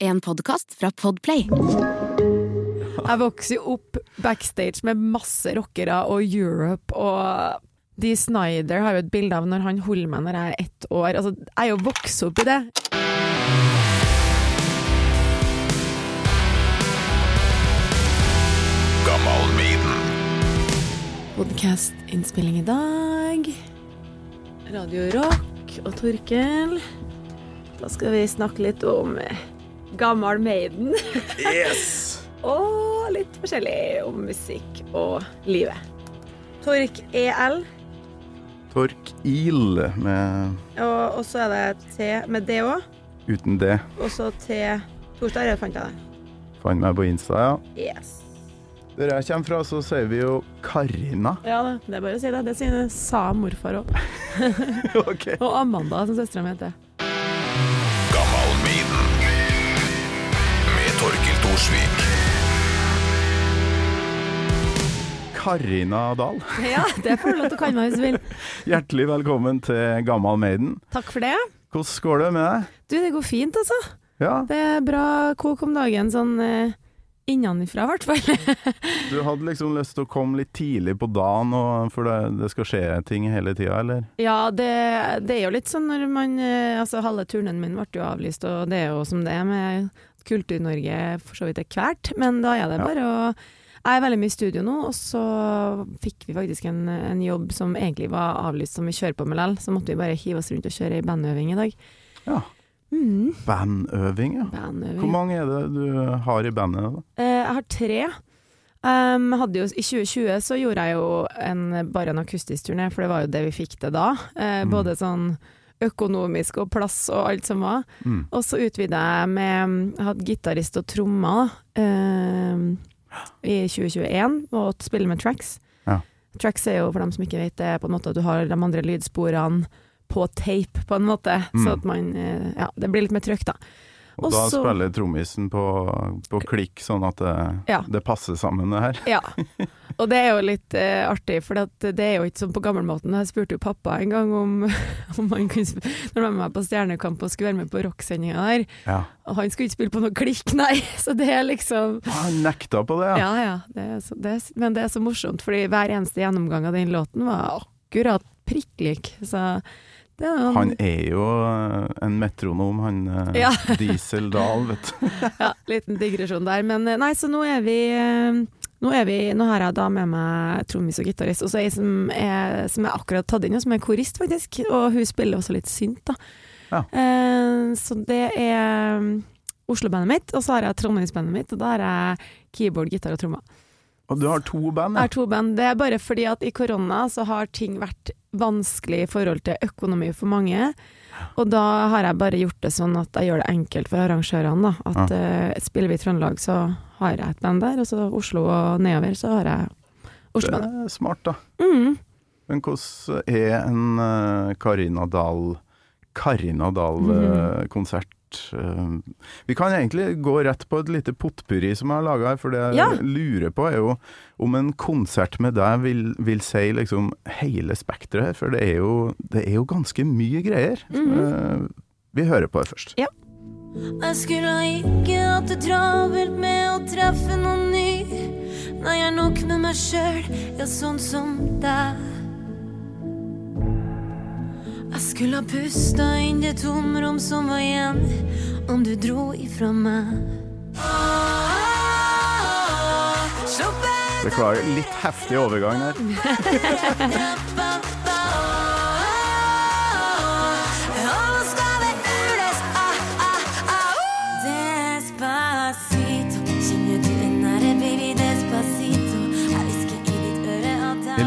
En podkast fra Podplay. Jeg vokste jo opp backstage med masse rockere og Europe og Dee Snyder har jo et bilde av når han holder meg når jeg er ett år. Altså, jeg er jo vokst opp i det. Podkast-innspilling i dag. Radio Rock og Torkel. Da skal vi snakke litt om Gammal Maiden. Yes! og litt forskjellig om musikk og livet. Tork EL, Tork Il med og, og så er det T med D òg. uten D. Og så T Torsdag, jeg fant jeg det. Fant meg på Insta, ja. Yes. Der jeg kommer fra, så sier vi jo Karina. Ja, det, det er bare å si det. Det sier, sa morfar òg. okay. Og Amanda, som søstera mi heter. Torkil Karina Dahl, Ja, det får du lov til å kalle meg hvis du vil. hjertelig velkommen til Gammal Maiden. Takk for det. Hvordan går det med deg? Du, det går fint, altså. Ja, Det er bra kok om dagen, sånn eh, innenfra i hvert fall. du hadde liksom lyst til å komme litt tidlig på dagen, og, for det, det skal skje ting hele tida, eller? Ja, det, det er jo litt sånn når man eh, Altså, halve turnen min ble jo avlyst, og det er jo som det er med Kultur-Norge for så vidt er kvært, men da er det bare å Jeg er veldig mye i studio nå, og så fikk vi faktisk en, en jobb som egentlig var avlyst, som vi kjører på med lell, så måtte vi bare hive oss rundt og kjøre ei bandøving i dag. Ja. Mm, Bandøving, ja. bandøving. Hvor mange er det du har i bandet? da? Eh, jeg har tre. Um, jo, I 2020 så gjorde jeg jo en, bare en akustisk turné, for det var jo det vi fikk til da. Uh, Mm. Både sånn økonomisk og plass og alt som var. Mm. Og så utvida jeg med Jeg hadde gitarist og trommer eh, i 2021, og spille med tracks. Ja. Tracks er jo, for dem som ikke vet, det på en måte at du har de andre lydsporene på tape, på en måte. Mm. Så at man eh, Ja, det blir litt mer trøkk, da. Og Og da så- spiller trommisen på, på klikk, sånn at det, Ja. det passer sammen, det her. Ja, og det er jo litt eh, artig, for det er jo ikke sånn på gammelmåten. Jeg spurte jo pappa en gang om, om han kunne spille Når han var med meg på Stjernekamp og skulle være med på rocksendinga der, Ja. og han skulle ikke spille på noe klikk, nei. Så det er liksom Ah, Han nekta på det, ja. Ja ja, det er så, det er, men det er så morsomt, fordi hver eneste gjennomgang av den låten var akkurat prikk lik. Så er Han er jo eh, en metronom, han eh, Ja. Diesel Dahl, vet du. Ja, liten digresjon der. Men eh, nei, så nå er vi nå, er vi, nå har jeg da med meg trommis og gitarist, og så ei som er, som er akkurat tatt inn, og som er korist, faktisk. Og hun spiller også litt synt, da. Ja. Eh, så det er mm, Oslo-bandet mitt, og så har jeg Trondheimsbandet mitt, og da har jeg keyboard, gitar og trommer. Og du har to band, Jeg ja. har to band. Det er bare fordi at i korona så har ting vært vanskelig i forhold til økonomi for mange. Og da har jeg bare gjort det sånn at jeg gjør det enkelt for arrangørene. Da. At eh, Spiller vi i Trøndelag, så har jeg et band der, og så Oslo og nedover så har jeg Oslo-bandet. er smart, da. Mm. Men hvordan er en eh, Karina Dahl Karina Mhm. Dahl-konsert? vi kan egentlig gå rett på et lite potpurri som jeg har laga her, for det jeg Ja. lurer på er jo om en konsert med deg vil, vil si liksom hele spekteret her, for det er jo, det er jo ganske mye greier. Mhm. Eh, vi hører på det først. Jeg skulle ikke hatt det travelt med å treffe noen ny. Nei, jeg er nok med meg sjøl, ja, sånn som deg. Jeg skulle ha pusta inn det tomrom som var igjen, om du dro ifra meg. Beklager, litt heftig overgang her.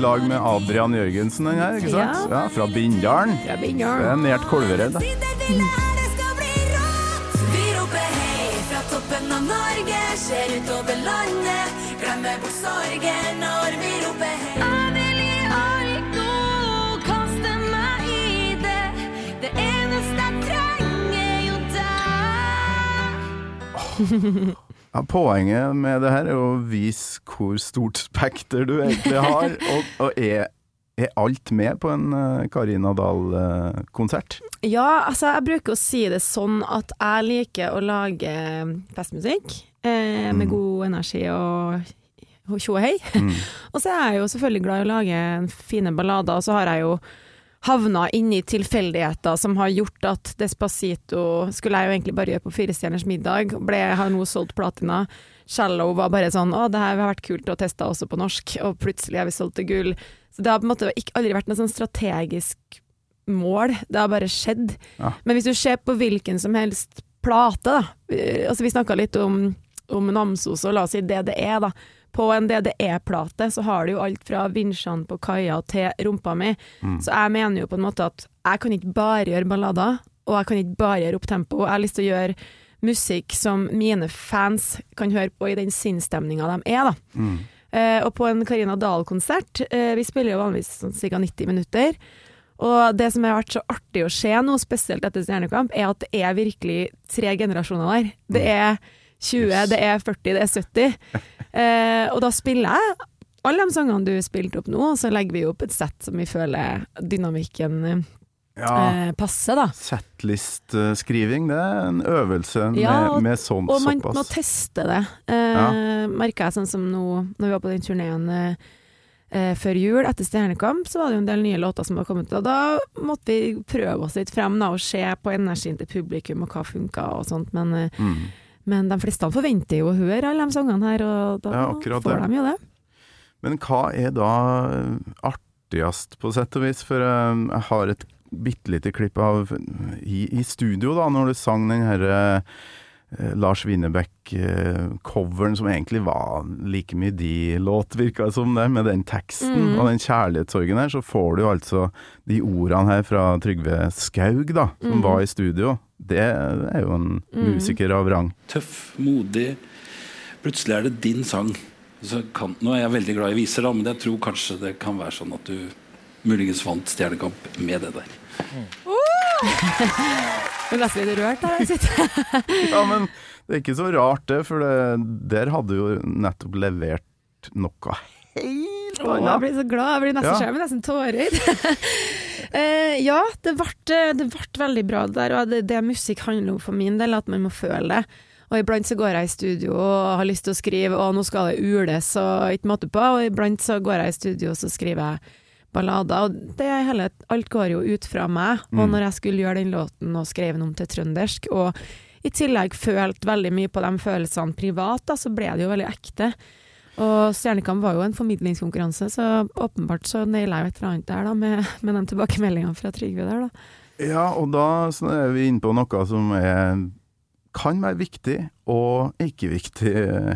lag med Adrian Jørgensen, den her, ikke sant? Ja. Ja, fra Bindalen. Jeg Det er nært Kolvereid. fra ser utover landet. Glemmer bort sorgen når vi roper hei. Ja, poenget med det her er å vise hvor stort spekter du egentlig har, og, og er er alt med på en eh, Karina Dahl-konsert? Ja, altså jeg bruker å si det sånn at jeg liker å lage festmusikk eh, med Mm. god energi og tjo og hei. Mm. Og så er jeg jo selvfølgelig glad i å lage fine ballader, og så har jeg jo havna inni tilfeldigheter som har gjort at Despacito skulle jeg jo egentlig bare gjøre på Fire stjerners middag, ble, har nå solgt platina. Shallow var bare sånn å, det her har vært kult å teste også på norsk, og plutselig har vi solgt til gull. Så det har på en måte ikke, aldri vært noe sånn strategisk mål, det har bare skjedd. Ja. Men hvis du ser på hvilken som helst plate, da, eh, altså vi snakka litt om, om Namsos og la oss si DDE, da. På en DDE-plate så har du jo alt fra vinsjene på kaia til rumpa mi. Mm. Så jeg mener jo på en måte at jeg kan ikke bare gjøre ballader, og jeg kan ikke bare gjøre opp tempo. Jeg har lyst til å gjøre musikk som mine fans kan høre på i den sinnsstemninga de er, da. Mm. Eh, og på en Karina Dahl-konsert, eh, vi spiller jo vanligvis sånn ca. 90 minutter. Og det som har vært så artig å se nå, spesielt etter Stjernekamp, er at det er virkelig tre generasjoner der. Det er 20, det er 40, det er 70. Eh, og da spiller jeg alle de sangene du spilte opp nå, og så legger vi opp et sett som vi føler dynamikken Ja. eh, passer, da. Settlist-skriving, det er en øvelse med, Ja, og- med sånn Og man må teste det. Eh, Merka jeg sånn som nå, når vi var på den turneen eh, eh, før jul, etter Stjernekamp, så var det jo en del nye låter som var kommet. Og da måtte vi prøve oss litt frem da, og se på energien til publikum og hva funka og sånt. Men, eh, Mm. Men de fleste forventer jo å høre alle de sangene her, og da Ja, får det. de jo det. Men hva er da eh, artigst, på sett og vis? For eh, jeg har et bitte lite klipp av i, i studio, da, når du sang den herre eh, Lars Winnerbäck-coveren, som egentlig var like mye de-låt, virka det som det, med den teksten Mm. og den kjærlighetssorgen her, så får du altså de ordene her fra Trygve Skaug, da, som Mm. var i studio. Det er jo en Mm. musiker av rang. tøff, modig. Plutselig er det din sang. Så kan, nå er jeg veldig glad i viser, da, men jeg tror kanskje det kan være sånn at du muligens vant Stjernekamp med det der. Jeg er nesten litt rørt der jeg sitter. Ja, men det er ikke så rart det, for det, der hadde du jo nettopp levert noe helt Å, jeg blir så glad, jeg blir nesten Ja. skjerm, nesten tårer. uh, ja, det ble, det ble veldig bra det der, og det, det musikk handler om for min del, at man må føle det. Og iblant så går jeg i studio og har lyst til å skrive, og nå skal det ules og ikke måte på, og iblant så går jeg i studio og så skriver jeg ballader, og det hele, alt går jo ut fra meg. Og Mm. når jeg skulle gjøre den låten og skrev den om til trøndersk, og i tillegg følte veldig mye på de følelsene privat, da, så ble det jo veldig ekte. Og Stjernekamp var jo en formidlingskonkurranse, så åpenbart så naila jeg et eller annet der, da, med, med de tilbakemeldingene fra Trygve der, da. Ja, og da er vi inne på noe som er, kan være viktig og ikke viktig,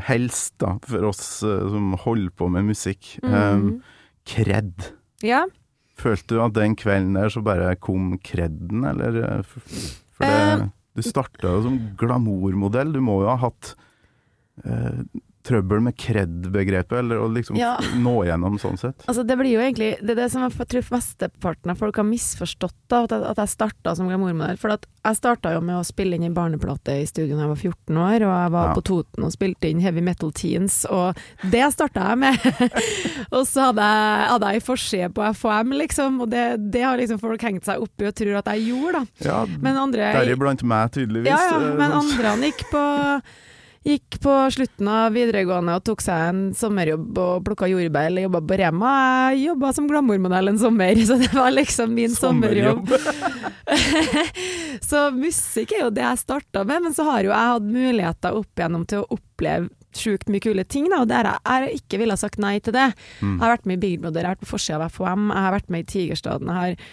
helst da, for oss eh, som holder på med musikk. Um, kred. Ja. Følte du at den kvelden der så bare kom kredden, eller? eh, For, for Eh, det, du starta jo som glamourmodell, du må jo ha hatt eh, trøbbel med cred-begrepet, eller å liksom Ja. nå gjennom sånn sett. Altså, det blir jo egentlig Det er det som jeg tror mesteparten av folk har misforstått, da, at jeg, at jeg starta som glamourmodell. For jeg starta jo med å spille inn en barneplate i studio da jeg var 14 år, og jeg var Ja. på Toten og spilte inn Heavy Metal Teens, og det starta jeg med. og så hadde jeg, hadde jeg forside på FHM, liksom, og det, det har liksom folk hengt seg opp i og tror at jeg gjorde, da. Ja, Men andre deriblant meg, tydeligvis. Ja, ja, eh, men sånn. andre han gikk på Gikk på slutten av videregående og tok seg en sommerjobb og plukka jordbær eller jobba på Rema. Jeg jobba som glamourmodell en sommer, så det var liksom min sommerjobb. så musikk er jo det jeg starta med, men så har jo jeg hatt muligheter opp igjennom til å oppleve sjukt mye kule ting, da, og der jeg, jeg ikke ville ha sagt nei til det. Mm. Jeg har vært med i Big Brother, jeg har vært på forsida av FHM, jeg har vært med i Tigerstaden, jeg har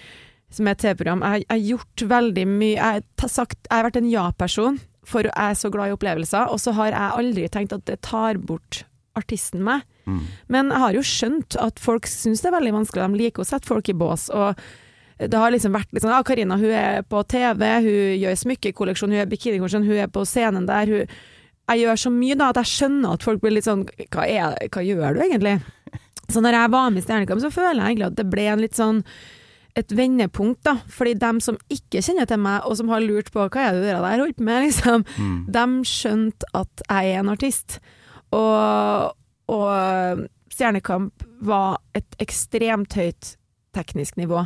som er TV-program. Jeg, jeg har gjort veldig mye Jeg har sagt, jeg har vært en ja-person, for jeg er så glad i opplevelser, og så har jeg aldri tenkt at det tar bort artisten meg. Mm. Men jeg har jo skjønt at folk syns det er veldig vanskelig, de liker å sette folk i bås. og det har liksom vært litt sånn Ja, Karina hun er på TV, hun gjør smykkekolleksjon, hun er bikinikolleksjon, hun er på scenen der. Hun, jeg gjør så mye da at jeg skjønner at folk blir litt sånn Hva, er, hva gjør du egentlig? Så når jeg var med i Stjernekamp, så føler jeg egentlig at det ble en litt sånn et vendepunkt, da. Fordi dem som ikke kjenner til meg, og som har lurt på hva er det dere der holdt på med, liksom, Mm. de skjønte at jeg er en artist. Og, og Stjernekamp var et ekstremt høyt teknisk nivå.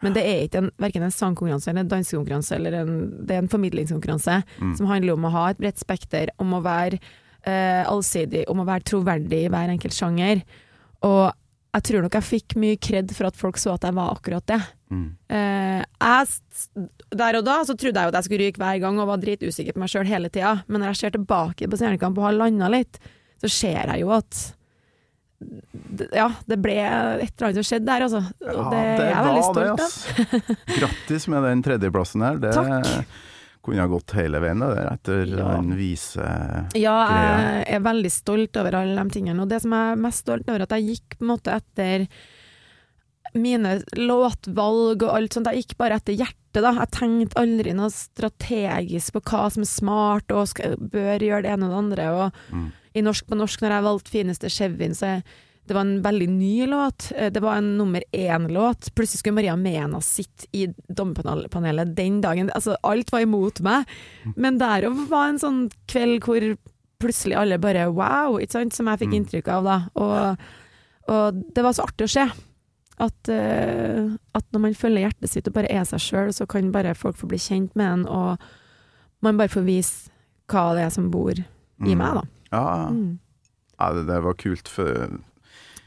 Men det er ikke en, verken en sangkonkurranse eller en dansekonkurranse, eller en, det er en formidlingskonkurranse Mm. som handler om å ha et bredt spekter, om å være eh, allsidig, om å være troverdig i hver enkelt sjanger. Og jeg tror nok jeg fikk mye kred for at folk så at jeg var akkurat det. Mm. Eh, jeg, der og da så trodde jeg jo at jeg skulle ryke hver gang og var dritusikker på meg sjøl hele tida, men når jeg ser tilbake på Stjernekamp og har landa litt, så ser jeg jo at ja, det ble et eller annet som skjedde der, altså. Ja, det, det er jeg veldig stolt av. Grattis med den tredjeplassen her. Det Takk. Kunne ha gått hele veien der, etter Ja. den vise Ja, jeg er veldig stolt over alle de tingene. Og det som jeg er mest stolt over, at jeg gikk på en måte etter mine låtvalg og alt sånt. Jeg gikk bare etter hjertet, da. Jeg tenkte aldri noe strategisk på hva som er smart og skal, bør gjøre det ene og det andre. Og Mm. i Norsk på norsk, når jeg valgte fineste Chevyen, så er- det var en veldig ny låt. Eh, Det var en nummer én-låt. Plutselig skulle Maria Mena sitte i dommerpanelet den dagen. Altså, alt var imot meg. Men der òg var en sånn kveld hvor plutselig alle bare wow, som jeg fikk Mm. inntrykk av da. Og, og det var så artig å se. At, uh, at når man følger hjertet sitt og bare er seg sjøl, så kan bare folk få bli kjent med en, og man bare får vise hva det er som bor i Mm. meg, da. Ja, Mm. ja det, det var kult. For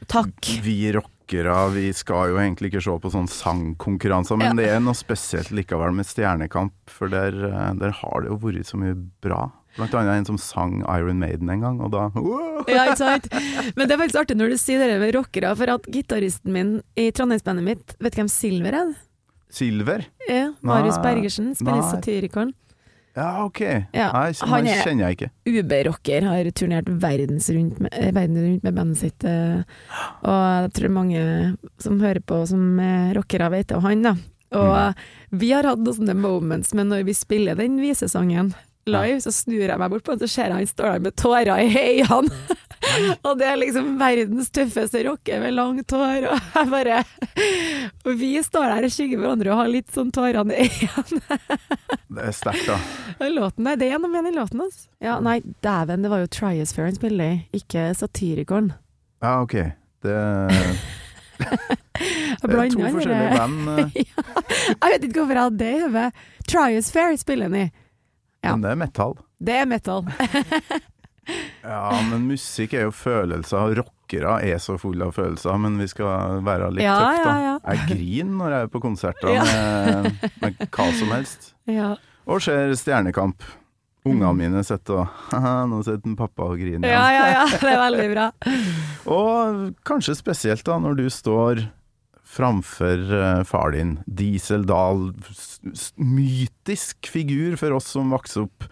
Takk. vi rockere vi skal jo egentlig ikke se på sånne sangkonkurranser, men Ja. det er noe spesielt likevel med Stjernekamp, for der, eh, der har det jo vært så mye bra. Blant annet en som sang Iron Maiden en gang, og da wow! Ja, ikke sant? Men det er faktisk artig når du sier det med rockere, for at gitaristen min i Trondheimsbandet mitt, vet du hvem Silver er? Silver? Ja, Marius Nei, Bergersen, spiller nei. Ja, ok. Ja, Nei, han er- kjenner jeg ikke. UB-rocker, har turnert verdens rundt med, eh, verden rundt med bandet sitt. eh, Og jeg tror mange som hører på som er rockere, vet om han, da. Og Mm. vi har hatt noen sånne moments, men når vi spiller den visesangen live, så snur jeg meg bort på han, så ser jeg han står der med tårer i øynene. og det er liksom verdens tøffeste rocker med langt hår, og jeg bare Og vi står der og skygger hverandre og har litt sånn tårene i øynene. Det er sterkt, da. Låten, nei, det er noe med den låten, altså. Ja, nei, dæven, det var jo Triosphere han spiller i, ikke Satyricon. Ja, ok. Det, det er to forskjellige band, ja, Jeg vet ikke hvorfor jeg hadde det i hodet. Triosphere spiller han i. Ja. men det er metal. Det er metal. Ja, men musikk er jo følelser, rockere er så fulle av følelser, men vi skal være litt Ja, tøffe, da. ja. Jeg griner når jeg er på konserter med, med hva som helst. Ja, Og ser Stjernekamp. Ungene mine sitter og Haha, nå sitter pappa og griner. Mm. ja, ja, ja. Det er veldig bra. Og kanskje spesielt da når du står framfor eh, far din, Diesel Dahl, mytisk figur for oss som vokste opp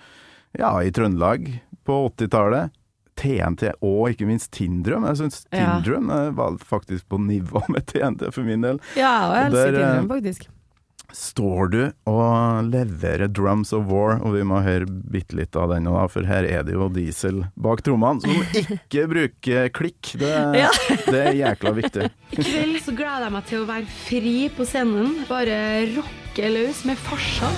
ja, i Trøndelag på 80-tallet. TNT og ikke minst Tindrum. Jeg syns Ja. Eh, var faktisk på nivå med TNT for min del. Ja, og jeg elsker Tindrum, faktisk. Står du og leverer Drums of War, og vi må høre bitte litt av den nå, for her er det jo Diesel bak trommene, som ikke bruker klikk. Det, Ja. det er jækla viktig. I kveld så gleder jeg meg til å være fri på scenen. Bare rocke løs med farsa.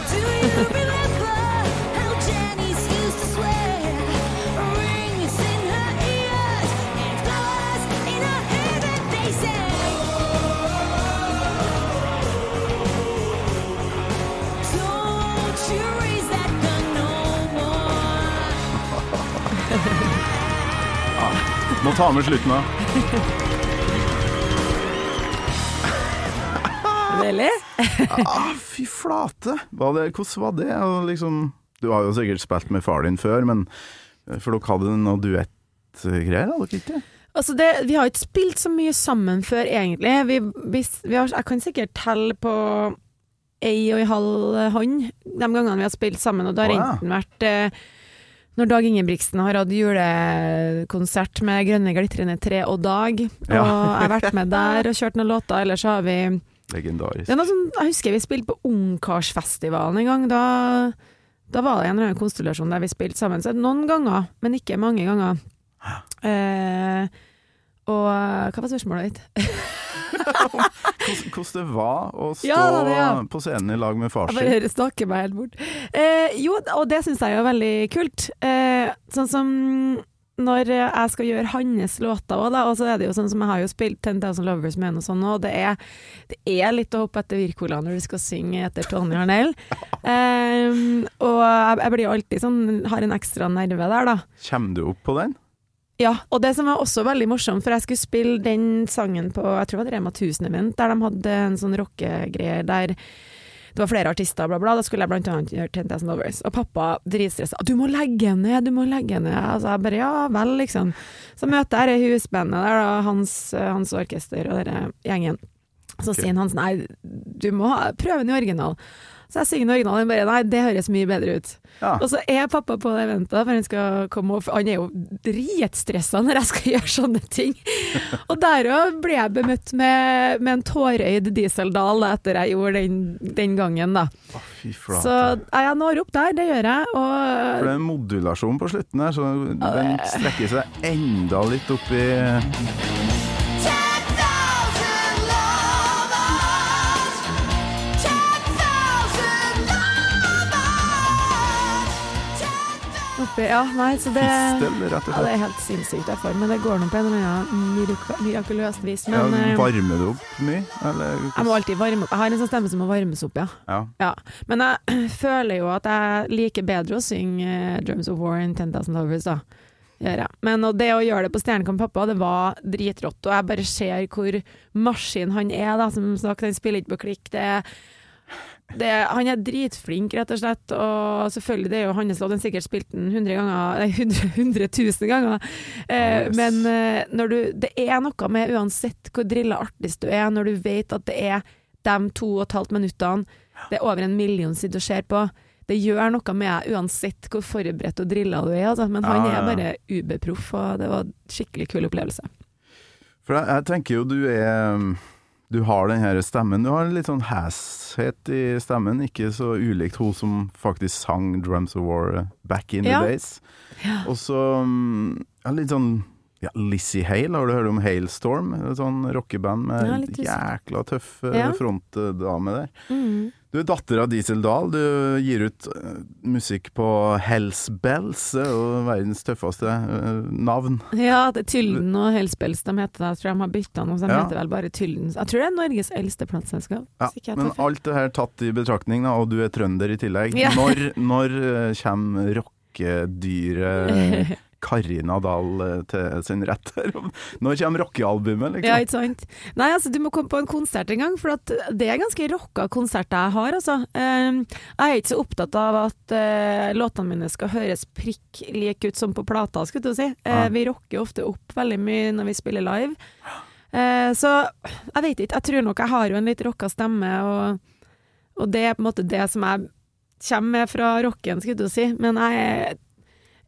Må ta med slutten av. Deilig. Ah, fy flate! Var det, hvordan var det? Liksom, du har jo sikkert spilt med far din før, men eh, for dere hadde noe duettgreier, hadde dere ikke? Altså det, vi har ikke spilt så mye sammen før, egentlig. Vi, vi, vi har, jeg kan sikkert telle på ei og ei halv hånd de gangene vi har spilt sammen, og det har Å, ja. enten vært eh, når Dag Ingebrigtsen har hatt julekonsert med Grønne glitrende tre og Dag, og Ja. jeg har vært med der og kjørt noen låter, eller så har vi Legendarisk. sånn, Jeg husker vi spilte på Ungkarsfestivalen en gang. Da, da var det en eller annen konstellasjon der vi spilte sammen. Så noen ganger, men ikke mange ganger. Eh, og hva var spørsmålet ditt? Hvordan, det var å stå Ja, det, ja. på scenen i lag med far Jeg bare snakker meg helt bort. Eh, jo, og det syns jeg er veldig kult. Eh, sånn som når jeg skal gjøre hans låter òg, da, og så er det jo sånn som jeg har jo spilt 10,000 Lovers med henne og sånn, òg, det det er litt å hoppe etter Wirkola når du skal synge etter Tony Harnell. Ehm, og jeg, jeg blir alltid sånn, har en ekstra nerve der, da. Kommer du opp på den? Ja, og det som var også veldig morsomt, for jeg skulle spille den sangen på jeg tror det var Rema 1000-event, der de hadde en sånn rockegreier der det var flere artister, bla, bla. Da skulle jeg blant annet gjøre 10,000 Lovers. Og pappa dritstressa. 'Du må legge ned, du må legge ned'. Altså jeg bare ja vel, liksom. Så møter jeg det husbandet der, da, hans, hans orkester og denne gjengen. Så okay. sier han sånn nei, du må ha, prøve den i original. Så jeg synger den og bare nei, det høres mye bedre ut. Ja. Og så er pappa på det eventet, for han skal komme og Han er jo dritstressa når jeg skal gjøre sånne ting. Og der òg ble jeg bemøtt med, med en tårøyd dieseldal etter jeg gjorde den, den gangen, da. Oh. Så jeg når opp der, det gjør jeg. For det er en modulasjon på slutten her, så den strekker seg enda litt opp i oppi Ja, nei, så det fistel, rett og ja, det er helt sinnssykt jeg får, men det går nå på en eller annen mirak- mirakuløst vis. Men ja, varmer du opp mye? Eller? jeg må alltid varme opp. Jeg har en sånn stemme som må varmes opp, ja. Ja. Ja, men jeg føler jo at jeg liker bedre å synge eh, Drums of War enn 10,000 Lovers, da. Men det å gjøre det på Stjernekamp pappa, det var dritrått. Og jeg bare ser hvor maskin han er, da. Som sagt, han spiller ikke på klikk. Det, det, han er dritflink, rett og slett. Og selvfølgelig, det er jo hans låt. Han sikkert spilt den 100 ganger, nei, 100, 100 000 ganger. Eh, Yes. Men eh, du, det er noe med, uansett hvor drilla artist du er, når du vet at det er de to og et halvt minuttene det er over en million sitter og ser på. Det gjør noe med deg uansett hvor forberedt og drilla du er, altså. Men han Ja, ja, er bare UB-proff, og det var en skikkelig kul opplevelse. For jeg, jeg tenker jo du er Du har den her stemmen. Du har en litt sånn hæshet i stemmen. Ikke så ulikt hun som faktisk sang 'Drums of War' back in Ja. the days. Og så mm, ja, litt sånn ja, Lizzie Hale, har du hørt om Hailstorm? Et sånn rockeband med Ja, jækla tøff eh, Ja. frontdame der. Mm. Du er datter av Diesel Dahl. Du gir ut eh, musikk på Hells Bells. Jo verdens tøffeste eh, navn. Ja, det er Tylden og Hells Bells de heter det. Jeg tror de har bytta noe, så de Ja. heter vel bare Tylden. Jeg tror det er Norges eldste plateselskap. Ja, men alt det her tatt i betraktning, da, og du er trønder i tillegg. Ja. Når, når eh, kommer rockedyret Karina Dahl eh, til sin rett her? Når kommer rockealbumet, Ja, liksom? ikke sant. Nei, altså, du må komme på en konsert en gang, for at det er ganske rocka konserter jeg har, altså. Eh, jeg er ikke så opptatt av at eh, låtene mine skal høres prikk like ut som på plata, skulle du si. Eh, Ja. vi rocker ofte opp veldig mye når vi spiller live. Så jeg vet ikke, jeg tror nok jeg har jo en litt rocka stemme, og, og det er på en måte det som jeg kommer med fra rocken, skulle du si. Men jeg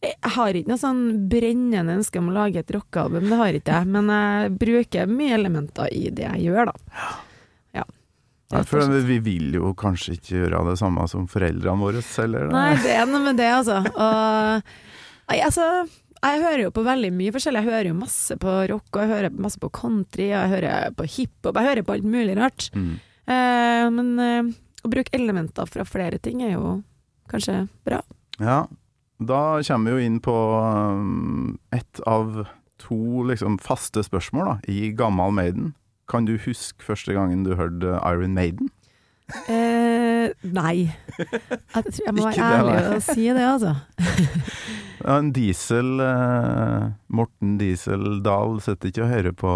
jeg har ikke noe sånn brennende ønske om å lage et rockealbum, det har ikke jeg. Men jeg bruker mye elementer i det jeg gjør, da. Ja. Ja, for vi vil jo kanskje ikke gjøre det samme som foreldrene våre heller. Nei, det er noe med det, altså. Og nei, altså jeg hører jo på veldig mye forskjellig. Jeg hører jo masse på rock, og jeg hører masse på country, og jeg hører på hiphop. Jeg hører på alt mulig rart. Mm. Eh, men eh, å bruke elementer fra flere ting er jo kanskje bra. Ja, da kommer vi jo inn på um, ett av to liksom, faste spørsmål da, i Gammal Maiden. Kan du huske første gangen du hørte Iron Maiden? Eh, nei. Jeg, tror jeg må være ærlig og si det, altså. Ja, en Diesel eh, Morten Diesel Dahl sitter ikke og hører på,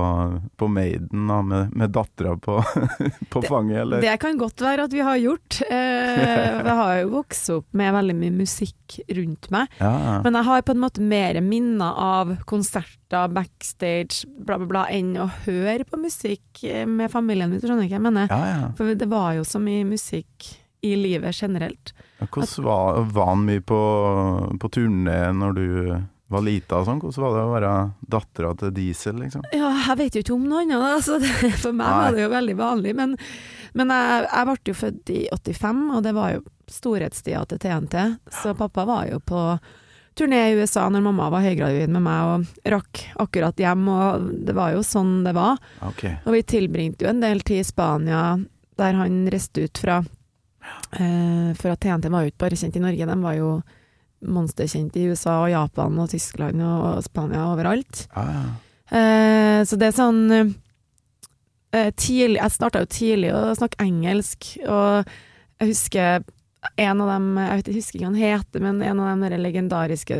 på Maiden da, med, med dattera på, på fanget, eller? Det kan godt være at vi har gjort. Eh, jeg har jo vokst opp med veldig mye musikk rundt meg. Ja, ja. Men jeg har på en måte mer minner av konserter, backstage, bla, bla, bla, enn å høre på musikk eh, med familien, du skjønner hva jeg mener. ja, ja. For det var jo så mye musikk i livet generelt. Hvordan var, var han mye på, på turné når du var lita og sånn? Hvordan var det å være dattera til Diesel, liksom? Ja, jeg vet jo ikke om noe annet, da, så det, for meg Nei. var det jo veldig vanlig. Men, men jeg, jeg ble jo født i 85, og det var jo storhetstida til TNT, så pappa var jo på turné i USA når mamma var høygravid med meg og rakk akkurat hjem, og det var jo sånn det var. Okay. Og vi tilbringte jo en del tid i Spania, der han reiste ut fra. Eh, for at TNT var jo ikke bare kjent i Norge, de var jo monsterkjent i USA og Japan og Tyskland og Spania overalt. Ah. Eh, så det er sånn uh, tidlig, Jeg starta jo tidlig å snakke engelsk, og jeg husker en av dem Jeg vet, jeg husker ikke hva han heter, men en av de legendariske legendariske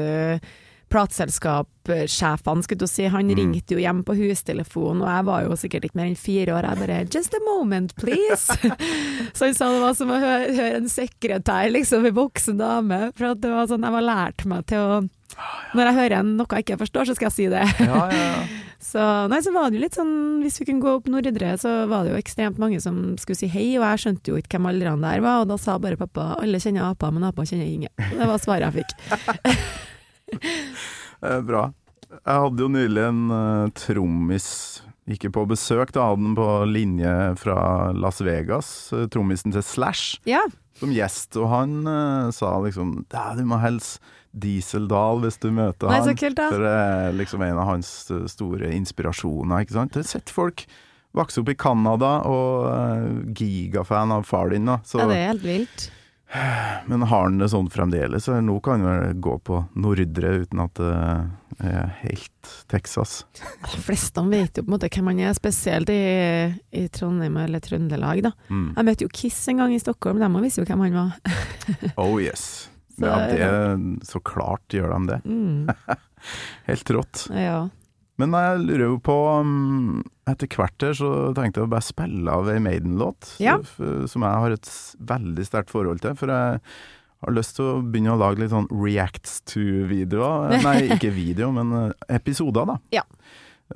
plateselskapssjefene, skulle jeg si, han Mm. ringte jo hjem på hustelefonen, og jeg var jo sikkert ikke mer enn fire år. Jeg bare 'just a moment, please'. så han sa det var som å høre, høre en sekretær, liksom, en voksen dame. For det var sånn, jeg var lært meg til å Når jeg hører noe jeg ikke forstår, så skal jeg si det. ja, ja, ja. Så, nei, så var det jo litt sånn, hvis vi kunne gå opp Nordre, så var det jo ekstremt mange som skulle si hei, og jeg skjønte jo ikke hvem alle de der var, og da sa bare pappa alle kjenner aper, men aper kjenner ingen. Det var svaret jeg fikk. Eh, Bra. Jeg hadde jo nylig en uh, trommis ikke på besøk, da hadde den på linje fra Las Vegas, uh, trommisen til Slash, Ja, som gjest, og han uh, sa liksom «Ja, du må helst Dieseldal hvis du møter Nei, han. kult. For det er liksom en av hans store inspirasjoner, ikke sant. Jeg har sett folk vokse opp i Canada og uh, gigafan av far din, da. Så, ja, det er helt vilt. Men har han det sånn fremdeles? Eller nå kan han vel gå på Nordre uten at det er helt Texas. De fleste vet jo på en måte hvem han er, spesielt i, i Trondheim eller Trøndelag, da. Mm. Jeg møtte jo Kiss en gang i Stockholm, de visste jo hvem han var. Oh yes. Så- ja, det, så klart gjør de det. Mm, Helt rått. ja. Men jeg lurer jo på um, Etter hvert her så tenkte jeg å bare spille av ei Maiden-låt Ja. som jeg har et veldig sterkt forhold til. For jeg har lyst til å begynne å lage litt sånn reacts to-videoer. Nei, ikke video, men eh, episoder, da. Ja.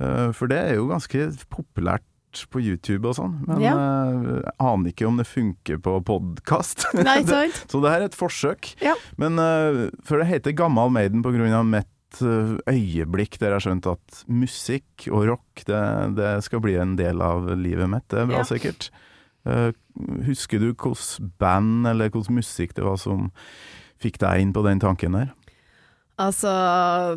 Eh, For det er jo ganske populært på YouTube og sånn, men Ja. eh, jeg aner ikke om det funker på podkast. Så det her er et forsøk. Ja. Men eh, for det heter Gammal Maiden mitt eh, øyeblikk dere har skjønt at musikk og rock, det, det skal bli en del av livet mitt. Det er bra Ja. sikkert. Eh, husker du hvilket band eller hvilken musikk det var som fikk deg inn på den tanken der? Altså,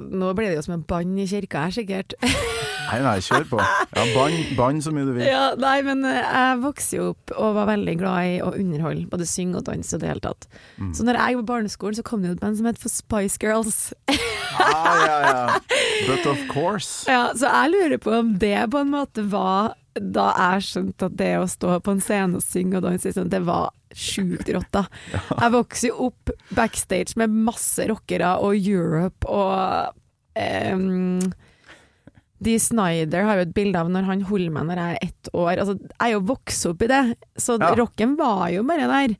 nå blir det jo som en bann i kirka her, sikkert. Nei, nei, kjør på. Ja, Bann bann så mye du vil. Ja, nei, men eh, jeg vokste jo opp og var veldig glad i å underholde, både synge og danse og det hele tatt. Mm. Så når jeg var på barneskolen, så kom det jo et band som het for Spice Girls. Ah, ja, ja. But of course. Ja, så jeg lurer på om det på en måte var da jeg skjønte at det å stå på en scene og synge og danse, det var sjukt rått, da. Jeg vokste jo opp backstage med masse rockere og Europe og um, Dee Snyder har jo et bilde av når han holder meg når jeg er ett år. Altså, jeg er jo vokst opp i det, så Ja. rocken var jo bare der.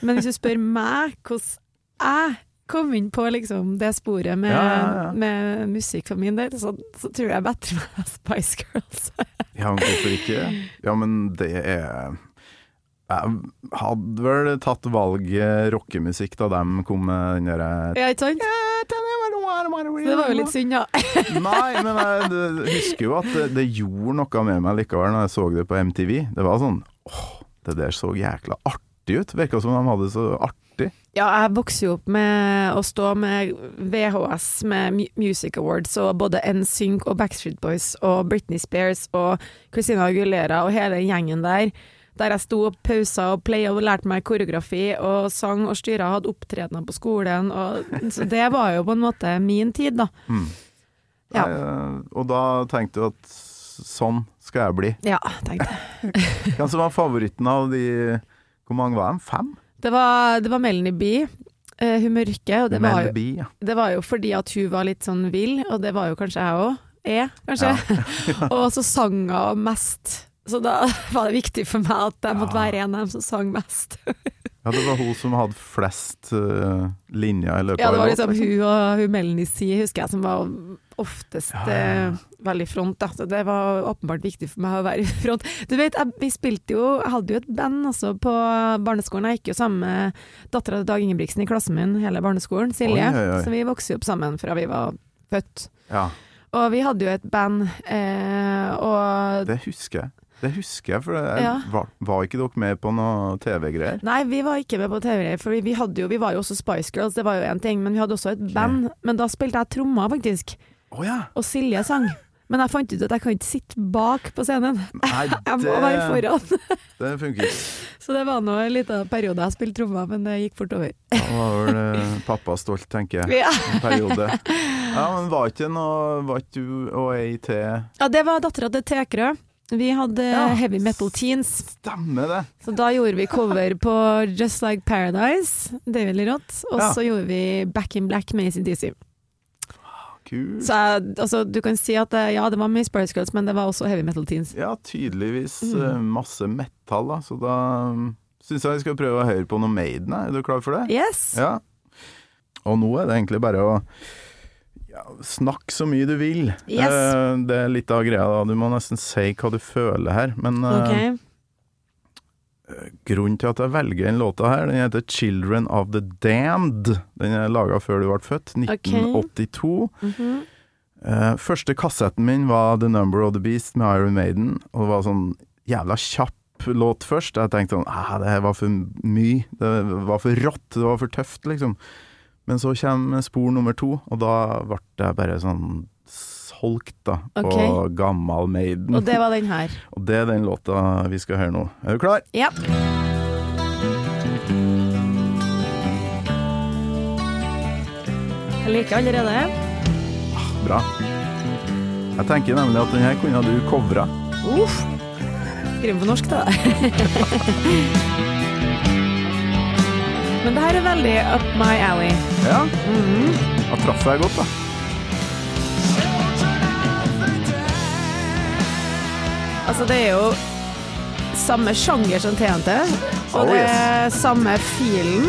Men hvis du spør meg hvordan jeg kom inn på liksom det sporet med, Ja, ja, med musikk for min del, så, så tror jeg bedre meg Spice Girls. Ja, men hvorfor ikke? Ja, men det er Jeg hadde vel tatt valget rockemusikk da de kom med den derre ja, ikke sant? Så det var jo litt synd, ja. Nei, men jeg husker jo at det, det gjorde noe med meg likevel når jeg så det på MTV. Det var sånn åh, det der så jækla artig ut. Virka som de hadde det så artig. Ja, jeg vokste jo opp med å stå med VHS med Music Awards og både NSYNC og Backstreet Boys og Britney Spears og Christina Aguilera og hele gjengen der. Der jeg sto og pausa og playa og lærte meg koreografi og sang og styra hadde opptredener på skolen. Og, så det var jo på en måte min tid, da. Mm. Ja. Eh, og da tenkte du at sånn skal jeg bli. Ja, tenkte jeg. Hvem som var favoritten av de Hvor mange var de? Fem? Det var, det var Melanie B. eh, hun mørke, og det var, jo, ja. det var jo fordi at hun var litt sånn vill, og det var jo kanskje jeg òg. Er, kanskje. og så sang hun mest. Så da var det viktig for meg at jeg måtte være en av dem som sang mest. Ja, det var hun som hadde flest uh, linjer i løpet av Ja, det var liksom hun og hun Melanie husker jeg, som var oftest Ja, ja, eh, veldig i front. Da. Så det var åpenbart viktig for meg å være i front. Du vet, jeg, vi spilte jo Jeg hadde jo et band også på barneskolen. Jeg gikk jo sammen med dattera til Dag Ingebrigtsen i klassen min hele barneskolen, Silje. Oi, oi, oi. Så vi vokste jo opp sammen fra vi var født. Ja, Og vi hadde jo et band, eh, og det husker jeg. Det husker jeg, for jeg, Ja. var, var ikke dere med på noe TV-greier? Nei, vi var ikke med på TV-greier, for vi, jo, vi var jo også Spice Girls, det var jo én ting, men vi hadde også et band. Men da spilte jeg trommer, faktisk. Oh, ja! Og Silje sang. Men jeg fant ut at jeg kan ikke sitte bak på scenen. Nei, Jeg må være foran. det funker ikke. Så det var nå en liten periode jeg spilte trommer, men det gikk fort over. Da var vel eh, pappa stolt, tenker jeg. Ja. En periode. Ja, men var ikke noe Var ikke du og ei til Ja, det var dattera til Tekrø. Vi hadde Ja. Heavy Metal Teens, Stemmer det! så da gjorde vi cover på Just Like Paradise, det er veldig rått. og Ja. så gjorde vi Back in Black med ACDC. Kult. Så jeg, altså, du kan si at eh, ja, det var mye Spice Girls, men det var også Heavy Metal Teens. Ja, tydeligvis Mm. eh, masse metal, da. Så da syns jeg vi skal prøve å høre på noe Maiden. Er du klar for det? Yes! Ja. Og nå er det egentlig bare å ja, snakk så mye du vil. Yes. Eh, det er litt av greia, da. Du må nesten si hva du føler her. Men eh, Ok. grunnen til at jeg velger den låta her, den heter 'Children of the Damned'. Den er laga før du ble født, 1982. Mhm. Eh, første kassetten min var 'The Number of the Beast' med Iron Maiden, og det var sånn jævla kjapp låt først. Jeg tenkte sånn ah, det her var for mye, det var for rått, det var for tøft, liksom. Men så kommer spor nummer to, og da ble jeg bare sånn solgt, da, på okay. gammal Maiden. Og det var den her. Og det er den låta vi skal høre nå. Er du klar? Ja. Jeg liker allerede. Bra. Jeg tenker nemlig at den her kunne du covra. Uff. Skriv på norsk, da. Men det her er veldig up my alley. Ja, Mhm. da traff jeg godt, da. Altså, det er jo samme sjanger som TNT, og Oh, det er samme filen.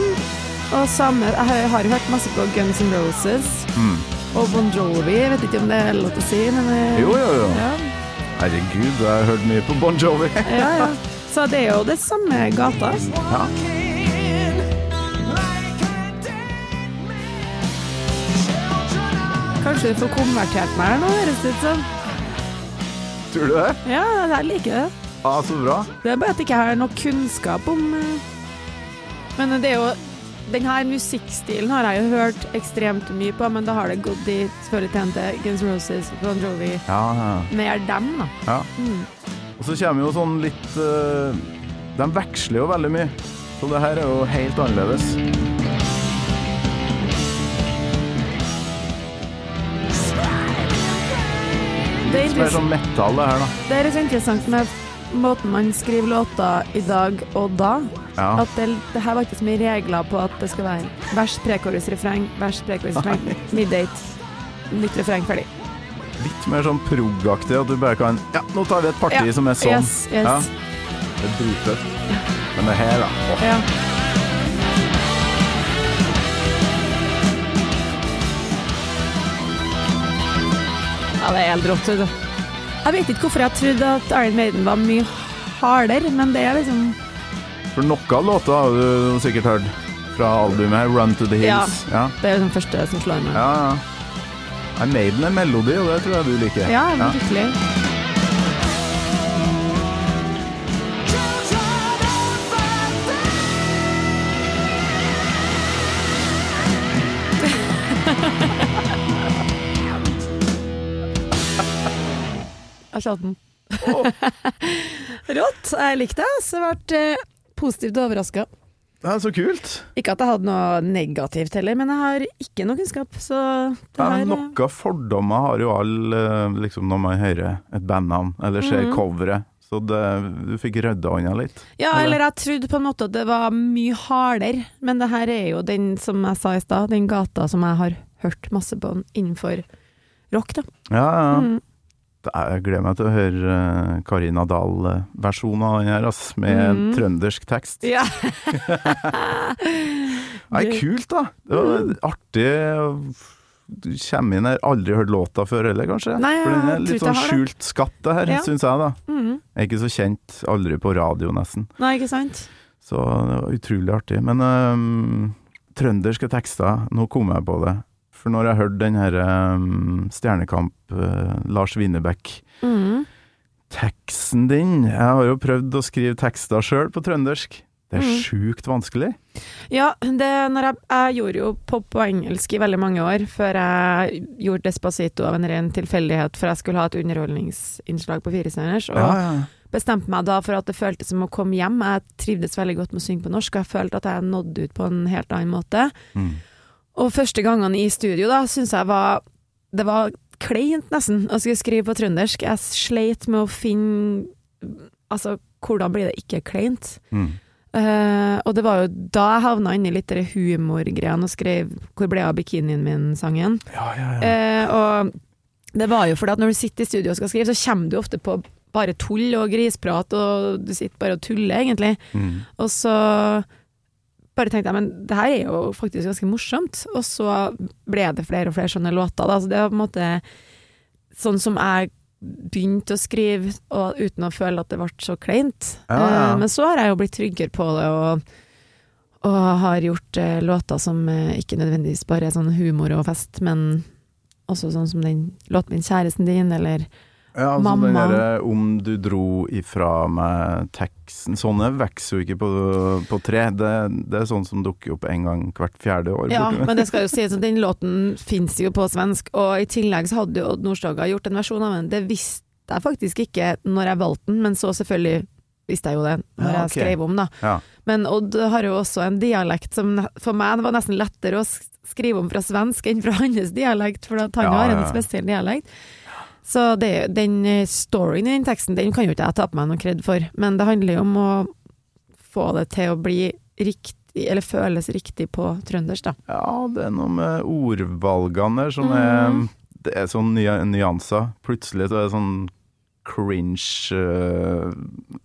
Og samme Jeg har, hørt masse på Guns N' Roses Mm. og Bon Jovi. Jeg vet ikke om det er lov til å si, men eh, Jo, jo, jo. Ja, Herregud, jeg har hørt mye på Bon Jovi. ja, ja. Så det er jo det samme gata. Ja. Kanskje får konvertert meg her nå, høres det ut som. Tror du det? Ja, jeg liker det. Ah, så bra. Det er bare at jeg ikke har noe kunnskap om eh, Men det er jo den her musikkstilen har jeg jo hørt ekstremt mye på, men da har det gått i selvfølgelig Guns Roses, Bon Jovi Ja, ja. Mer dem, da. ja. Mm. Og så kommer jo sånn litt eh, De veksler jo veldig mye. Så det her er jo helt annerledes. Litt mer sånn metal, det her, da. det er litt interessant med måten man skriver låter i dag og da. Ja. At det, det her var ikke så mye regler på at det skal være vers, prekorus, refreng, vers, prekorus, refreng, middate, nytt refreng, ferdig. Litt mer sånn prog-aktig, at du bare kan Ja, nå tar vi et parti Ja, som er sånn. Yes, yes. Ja. Det er dritfett. Men det her, da. Åh. Ja. Ja, det er helt rått. Jeg vet ikke hvorfor jeg trodde at Iron Maiden var mye hardere, men det er liksom For noe av låta har du sikkert hørt fra albumet her, 'Run to the Hills'. Ja. Det er den første som slår meg. Ja, ja. Maiden er melodi, og det tror jeg du liker. Ja, virkelig. Jeg satt oh. Rått. Jeg likte det. Ble eh, positivt overraska. Det er så kult. Ikke at jeg hadde noe negativt heller, men jeg har ikke noe kunnskap, så det Ja, her noe fordommer har jo alle liksom, når man hører et bandnavn eller ser Mhm. coveret. Så det, du fikk rydda unna litt. Ja, Eller? eller jeg trodde på en måte at det var mye hardere, men det her er jo den, som jeg sa i stad, den gata som jeg har hørt masse på innenfor rock, da. Ja, ja. Mm. Jeg gleder meg til å høre eh, Karina Dahl-versjonen av den her, ass, med mm. trøndersk tekst. Ja. Nei, kult, da. Det var artig. Du kommer inn her, aldri hørt låta før heller, kanskje? Nei, For den er litt sånn skjult skatt, det her, Ja. syns jeg, da. Mm. Er ikke så kjent, aldri på radio, nesten. Nei, ikke sant? Så det var utrolig artig. Men øhm, trønderske tekster, nå kom jeg på det. For når jeg hørte den herre um, Stjernekamp, uh, Lars Winnerbäck Mm. Teksten din Jeg har jo prøvd å skrive tekster sjøl på trøndersk. Det er Mm. sjukt vanskelig. Ja, det, jeg, jeg gjorde jo pop på engelsk i veldig mange år, før jeg gjorde Despacito av en ren tilfeldighet, for jeg skulle ha et underholdningsinnslag på Firestjerners. Og Ja, ja. bestemte meg da for at det føltes som å komme hjem. Jeg trivdes veldig godt med å synge på norsk, og jeg følte at jeg nådde ut på en helt annen måte. Mm. Og første gangene i studio da, syns jeg var Det var kleint, nesten, å skulle skrive på trøndersk. Jeg sleit med å finne Altså, hvordan blir det ikke kleint? Mm. Uh, og det var jo da jeg havna inni litt det humorgreiene og skrev 'Hvor ble jeg av bikinien min?'-sangen. Ja, ja, ja. uh, og det var jo fordi at når du sitter i studio og skal skrive, så kommer du ofte på bare tull og grisprat, og du sitter bare og tuller, egentlig. Mm. Og så bare tenkte jeg, men det her er jo faktisk ganske morsomt. Og så ble det flere og flere sånne låter, da. Så det var på en måte sånn som jeg begynte å skrive og, uten å føle at det ble så kleint. Ja, ja. Eh, men så har jeg jo blitt tryggere på det, og, og har gjort uh, låter som uh, ikke nødvendigvis bare er sånn humor og fest, men også sånn som den låten min 'Kjæresten din', eller Ja, altså Mamma. den derre 'Om du dro ifra meg'-teksten Sånne vokser jo ikke på, på tre. Det, det er sånn som dukker opp en gang hvert fjerde år. Ja, men det skal jo sies at den låten fins jo på svensk, og i tillegg så hadde jo Odd Nordstoga gjort en versjon av den. Det visste jeg faktisk ikke når jeg valgte den, men så selvfølgelig visste jeg jo det når Ja, jeg skrev om, da. Ja. Men Odd har jo også en dialekt som for meg det var nesten lettere å skrive om fra svensk enn fra hans dialekt, for han Ja, har en spesiell dialekt. Så det, den eh, storyen i den teksten, den kan jo ikke jeg ta på meg noe kred for, men det handler jo om å få det til å bli riktig, eller føles riktig på trøndersk, da. ja, det er noe med ordvalgene der som Mm. er Det er sånn ny nyanser. Plutselig så er det sånn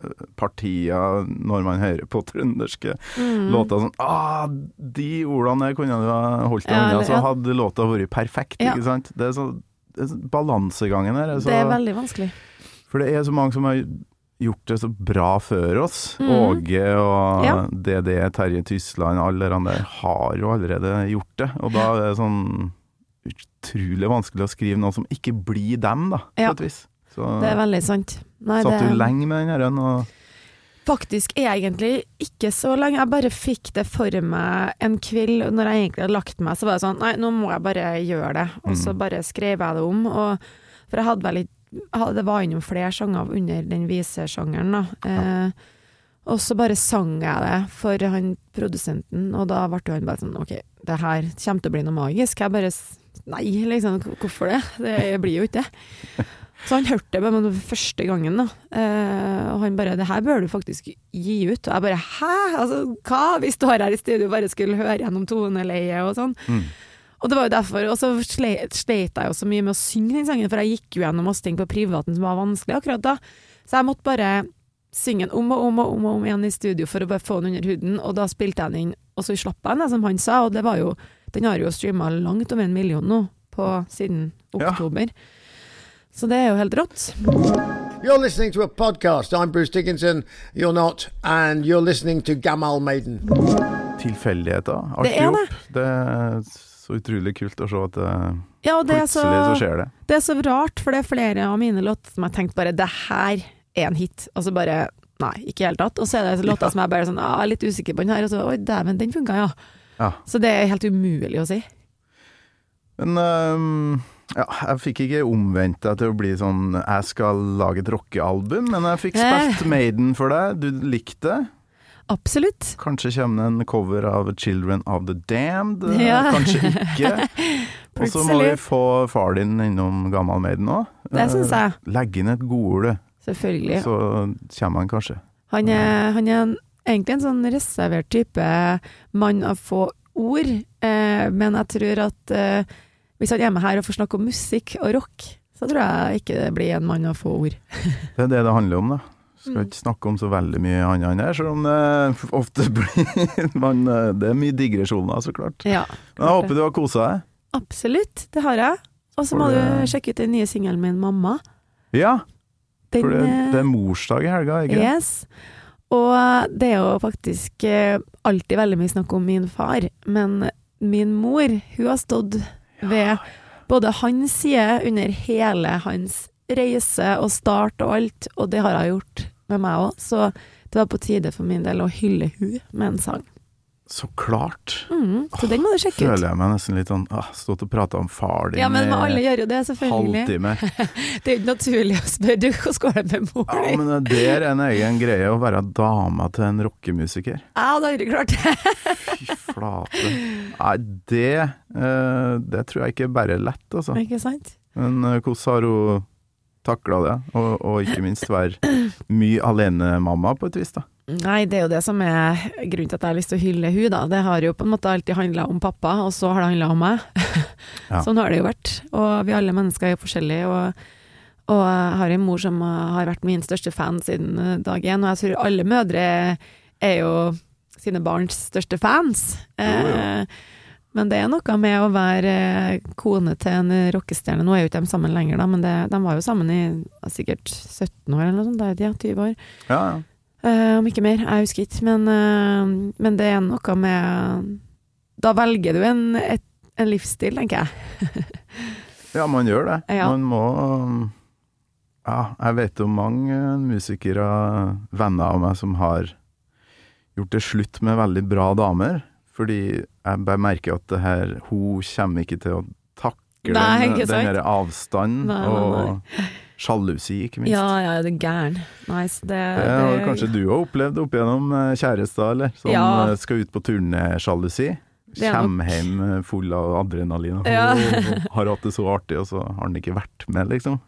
cringe-partier når man hører på trønderske Mm. låter. Sånn ah, de ordene kunne du ha holdt deg unna, så hadde låta vært perfekt. Ja. Ikke sant? Det er sånn, det er så- Balansegangen her Altså, Det er veldig vanskelig. For det er så mange som har gjort det så bra før oss. Mm. Åge og Ja. DD, Terje Tysland, alle de der har jo allerede gjort det. Og da er det sånn utrolig vanskelig å skrive noe som ikke blir dem, da, på Ja. et vis. Så Det er veldig sant. Nei, satt det- du lenge med den her og Faktisk egentlig ikke så lenge. Jeg bare fikk det for meg en kveld når jeg egentlig hadde lagt meg. Så var det sånn Nei, nå må jeg bare gjøre det. Og så Mm. bare skrev jeg det om. Og, for jeg hadde vel ikke Det var innom flere sanger under den visesjangeren, da. Eh, og så bare sang jeg det for han produsenten, og da ble han bare sånn OK, det her kommer til å bli noe magisk. Jeg bare Nei, liksom, hvorfor det? Det blir jo ikke det. Så han hørte det bare første gangen, da. Eh, og han bare 'Det her bør du faktisk gi ut'. Og jeg bare 'hæ? Altså, hva? Vi står her i studio og bare skulle høre gjennom toneleiet og sånn. Mm. Og det var jo derfor. Og så sleit, sleit jeg jo så mye med å synge den sangen, for jeg gikk jo gjennom masse ting på privaten som var vanskelig akkurat da. Så jeg måtte bare synge den om og om og om, og om igjen i studio for å bare få den under huden, og da spilte jeg den inn, og så slapp jeg den, som han sa, og det var jo Den har jo streama langt over en million nå, på, siden Ja. Så det er jo helt rått. You're listening to a podcast. I'm Bruce Dickinson. You're not. And you're listening to Gamal Maiden. Tilfeldigheter. Det er det. Det er så utrolig kult å se at det, Ja, og det er, så, plutselig så skjer det. det er så rart, for det er flere av mine låter som jeg tenkte bare Det her er en hit. Og så bare Nei, ikke i det hele tatt. Og så er det låter som jeg bare sånn ah, er litt usikker på den her, og så Oi, dæven, den funka, ja. Ja. Så det er helt umulig å si. Men øhm, ja, jeg fikk ikke omvendt deg til å bli sånn Jeg skal lage et rockealbum, men jeg fikk spilt Maiden for deg. Du likte det. Absolutt. Kanskje kommer det en cover av 'Children of the Damned'. eh, Ja. Kanskje ikke. Og så må vi få far din innom Gammal Maiden òg. Det syns jeg. Legge inn et godord, Selvfølgelig. så kommer han kanskje. Han er, han er en, egentlig en sånn reservert type mann av få ord, eh, men jeg tror at eh, hvis han er med her og får snakke om musikk og rock, så tror jeg ikke det blir en mann av få ord. Det er det det handler om, da. Skal Mm. ikke snakke om så veldig mye annet enn det, selv om det ofte blir man, eh, Det er mye digresjoner, så klart. Ja, Men jeg håper du har kosa deg. Absolutt, det har jeg. Og så må du sjekke ut den nye singelen min, 'Mamma'. Ja, Den, for det, eh, det er morsdag i helga, ikke det? Yes. Og det er jo faktisk eh, alltid veldig mye snakk om min far, men min mor, hun har stått ved både hans side under hele hans reise og start og alt, og det har hun gjort med meg òg. Så det var på tide for min del å hylle hun med en sang. Så klart. Mm, så den må du sjekke ut. Føler jeg meg nesten litt sånn ah, Stått og prata om far din Ja, men alle gjør jo det, selvfølgelig. halvtime. Det er jo ikke naturlig å spørre du, hvordan går det med mor Ja, men det er en egen greie å være dama til en rockemusiker. Ja, da har du klart det. Fy flate. Nei, det eh, Det tror jeg ikke er bare lett, altså. Ikke sant? Men eh, hvordan har hun takla det? Og, og ikke minst være mye alenemamma på et vis, da. Nei, det er jo det som er grunnen til at jeg har lyst til å hylle hun da. Det har jo på en måte alltid handla om pappa, og så har det handla om meg. Ja. Sånn har det jo vært. Og vi alle mennesker er jo forskjellige. Og, og jeg har en mor som har vært min største fan siden eh, dag én, og jeg tror alle mødre er jo sine barns største fans. Jo, jo. Eh, Men det er noe med å være eh, kone til en rockestjerne. Nå er jo ikke de sammen lenger, da, men det, de var jo sammen i sikkert 17 år eller noe sånt. Da ja, 20 år. Ja, ja. Uh, om ikke mer, jeg husker ikke. Men, uh, men det er noe med Da velger du en, et, en livsstil, tenker jeg. Ja, man gjør det. Ja. Man må Ja, jeg vet om mange musikere, venner av meg, som har gjort det slutt med veldig bra damer. Fordi jeg bare merker at det her Hun kommer ikke til å takle Nei, den, den avstanden Nei, nei, og sjalusi, ikke minst. Ja, ja, det er gæren. Nice. Det, Det har kanskje du òg opplevd opp igjennom eh, kjærester, eller? Som Ja. eh, skal ut på turné-sjalusi. Det Kommer hjem eh, full av adrenalin og Ja. har hatt det så artig, og så har han ikke vært med, liksom.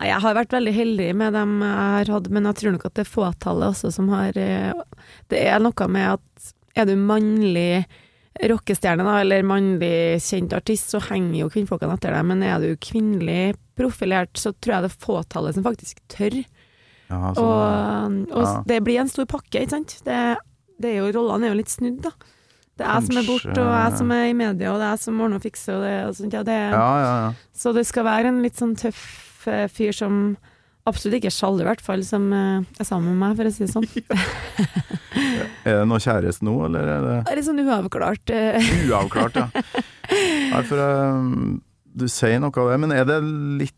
Nei, jeg har vært veldig heldig med dem jeg har hatt, men jeg tror nok at det er fåtallet også som har Det er noe med at er du mannlig rockestjerne, da, eller mannlig kjent artist, så henger jo kvinnfolkene etter deg, men er du kvinnelig profilert, så tror jeg det er fåtallet som faktisk tør. Ja, så, Og, og ja. det blir en stor pakke, ikke sant. Det, det er jo, rollene er jo litt snudd, da. Det er jeg som er borte, og jeg som er i media, og det er jeg som ordner og fikser, og det, og sånt, ja, det ja, ja, ja. Så det skal være en litt sånn tøff eh, fyr som absolutt ikke sjalu, i hvert fall, som eh, er sammen med meg, for å si det sånn. Er det noe kjæreste nå, eller er det Det er litt sånn uavklart. eh, uavklart, ja? Nei, for um, du sier noe av det, men er det litt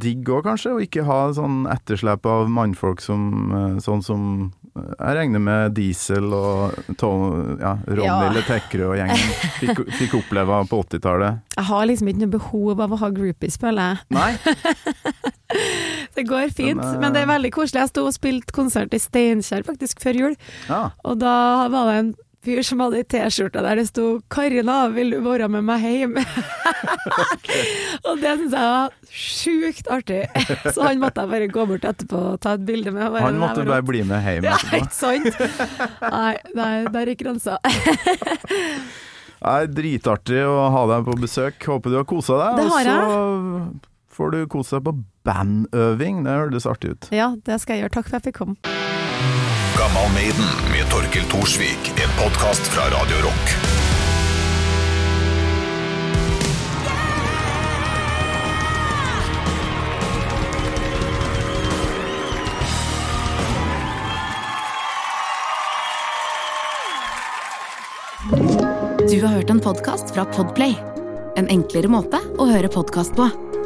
digg òg, kanskje, å ikke ha sånn etterslep av mannfolk som sånn som jeg regner med Diesel og Tom, ja, Ronny Ja. Letekre og gjengen fikk, fikk oppleve på 80-tallet. Jeg har liksom ikke noe behov av å ha groupies, føler jeg. Nei? Det går fint, Men, eh, men det er veldig koselig. Jeg sto og spilte konsert i Steinkjer faktisk før jul, Ja. og da var det en fyr som hadde ei T-skjorte der det sto 'Karina, vil du være med meg hjem?' og det syns jeg var sjukt artig, så han måtte jeg bare gå bort etterpå og ta et bilde med. Han måtte bare bli med hjem Ja, etterpå. ikke sant? Nei, nei der gikk grensa. Nei, dritartig å ha deg på besøk. Håper du har kosa deg. Det har jeg. Får du kose deg på bandøving. Det høres artig ut. Ja, det skal jeg gjøre. Takk for at jeg fikk komme. Gammal Maiden med Torkel Thorsvik. En podkast fra Radio Rock. Du har hørt en podkast fra Podplay. En enklere måte å høre podkast på.